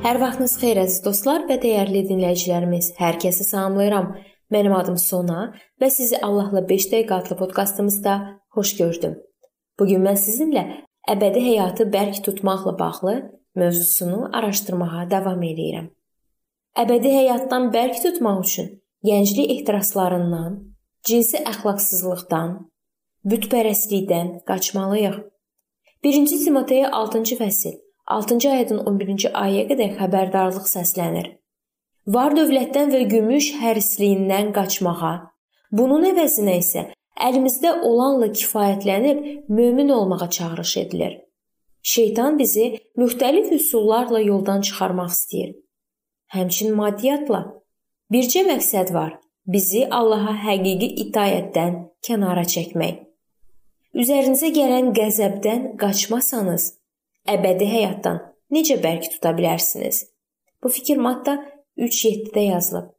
Hər vaxtınız xeyir əziz dostlar və dəyərli dinləyicilərimiz. Hər kəsi salamlayıram. Mənim adım Sona və sizi Allahla 5 dəqiqə adlı podkastımızda xoş gördüm. Bu gün mən sizinlə əbədi həyatı bərk tutmaqla bağlı mövzusunu araşdırmağa davam edirəm. Əbədi həyatdan bərk tutmaq üçün gənclik ehtiraslarından, cinsi əxlaqsızlıqdan, bütpərəstlikdən qaçmalıyıq. 1-ci Timoteyə 6-cı fəsil 6-cı ayədən 11-ci ayəyə qədər xəbərdarlıq səslənir. Var dövlətdən və gümüş hərisliyindən qaçmağa, bunun əvəzinə isə əlimizdə olanla kifayətlənib mömin olmağa çağırış edilir. Şeytan bizi müxtəlif üsullarla yoldan çıxarmaq istəyir. Həmçinin maddiyyatla. Bircə məqsəd var: bizi Allaha həqiqi itayətdən kənara çəkmək. Üzərinizə gələn qəzəbdən qaçmasanız, əbədi həyatdan necə bərk tuta bilərsiniz? Bu fikir Matta 3:7-də yazılıb.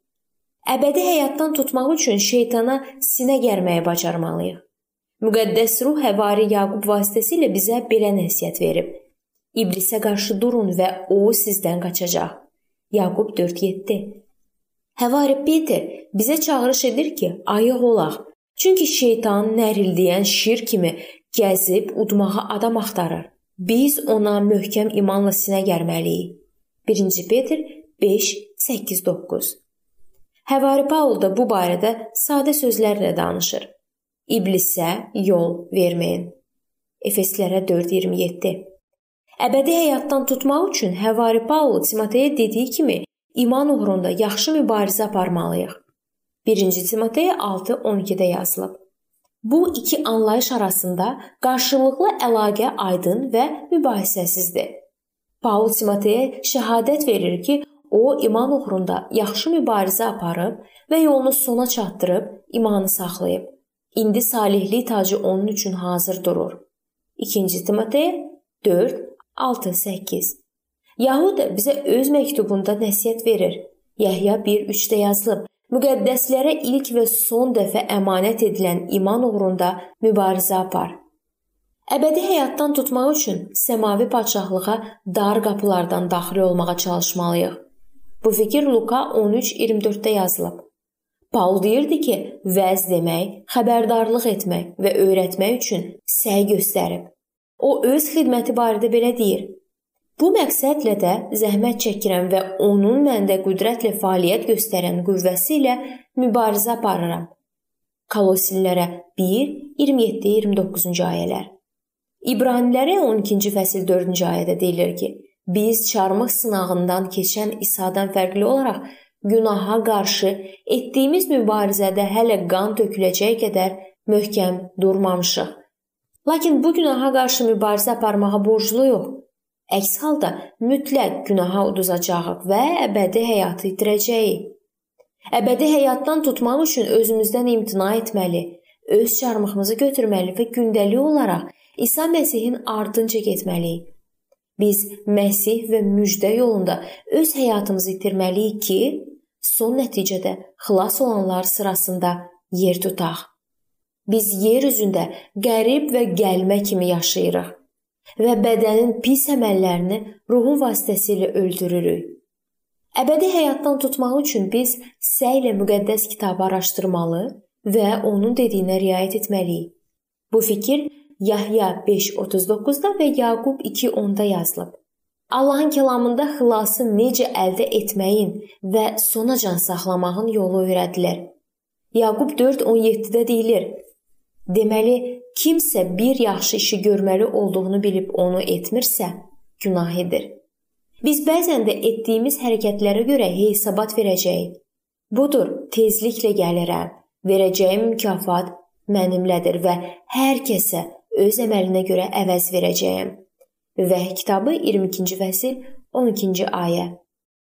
Əbədi həyatdan tutmaq üçün şeytana sinə gərməyi bacarmalıyıq. Müqəddəs ruh həvari Yaqub vasitəsilə bizə belə nəsihət verib. İblisə qarşı durun və o sizdən qaçacaq. Yaqub 4:7. Həvari Peter bizə çağırış edir ki, ayıq olaq. Çünki şeytan nərildiyən şir kimi gəzib udmağa adam axtarır. Biz ona möhkəm imanla sinə gərməliyik. 1-ci Petr 5:8-9. Həvari Paul da bu barədə sadə sözlərlə danışır. İblisə yol verməyin. Efeslərə 4:27. Əbədi həyatdan tutmaq üçün Həvari Paul Timoteyə dediyi kimi iman uğrunda yaxşı mübarizə aparmalıyıq. 1-ci Timoteyə 6:12-də yazılıb. Bu iki anlayış arasında qarşılıqlı əlaqə aydın və mübahisəsizdir. Paul Timoteyə şəhadət verir ki, o iman uğrunda yaxşı mübarizə aparıb və yolunu sona çatdırıb imanı saxlayıb. İndi salihlik tacı onun üçün hazır durur. 2-ci Timoteyə 4 6 8 Yahud bizə öz məktubunda nəsihət verir. Yəhya 1:3-də yazılıb: müqəddəslərə ilk və son dəfə əmanət edilən iman uğrunda mübarizə apar. Əbədi həyatdan tutmaq üçün səmavi padşahlığa dar qapılardan daxil olmağa çalışmalıyıq. Bu fikir Luka 13:24-də yazılıb. Paul deyirdi ki, vəz demək, xəbərdarlıq etmək və öyrətmək üçün səy göstərib. O öz xidməti barədə belə deyir: Bu məqsədlə də zəhmət çəkirəm və onun məndə qüdrətlə fəaliyyət göstərən qüvvəsi ilə mübarizə aparıram. Kolossillərə 1 27-29-cu ayələr. İbranilərə 12-ci fəsil 4-cü ayədə deyilir ki: Biz çarmıq sınağından keçən İsa'dan fərqli olaraq günaha qarşı etdiyimiz mübarizədə hələ qan töküləcək qədər möhkəm durmamışıq. Lakin bu günaha qarşı mübarizə aparmağa borcluyuq. Əks halda mütləq günaha uduzacağıq və əbədi həyatı itirəcəyik. Əbədi həyatdan tutmaq üçün özümüzdən imtina etməli, öz çarmıxımızı götürməli və gündəlik olaraq İsa Məsihin ardınca getməliyik. Biz Məsih və müjdə yolunda öz həyatımızı itirməliyik ki, son nəticədə xilas olanlar sırasında yer tutaq. Biz yer üzündə qərib və gəlmə kimi yaşayırıq və bədənin pis əməllərini ruhun vasitəsilə öldürürük. Əbədi həyatdan tutmaq üçün biz səylə müqəddəs kitabı araşdırmalı və onun dediyinə riayət etməliyik. Bu fikir Yahya 5:39-da və Yaqub 2:10-da yazılıb. Allahın kəlamında xilası necə əldə etməyin və sonacan saxlamağın yolu öyrədilir. Yaqub 4:17-də deyilir: Deməli, kimsə bir yaxşı işi görməli olduğunu bilib onu etmirsə, günah edir. Biz bəzən də etdiyimiz hərəkətlərə görə hesabat verəcəyik. Budur, tezliklə gəlirəm. Verəcəyim mükafat mənimlədir və hər kəsə öz əməlinə görə əvəz verəcəyəm. Və kitabı 22-ci fəsil 12-ci ayə.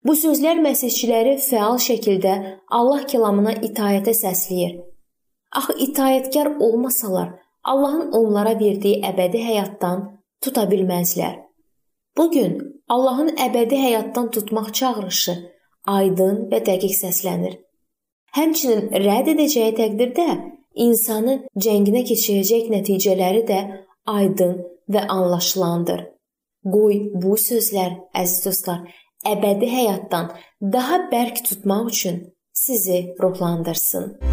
Bu sözlər məsihçiləri fəal şəkildə Allah kəlamına itayətə səsləyir Axı itayətkar olmasalar, Allahın onlara verdiyi əbədi həyatdan tuta bilməzlər. Bu gün Allahın əbədi həyatdan tutmaq çağırışı aydın və dəqiq səslənir. Həmçinin rədd edəcəyi təqdirdə insanı cənginə keçirəcək nəticələri də aydın və anlaşılandır. Qoy bu sözlər əziz dostlar əbədi həyatdan daha bərk tutmaq üçün sizi ruhlandırsın.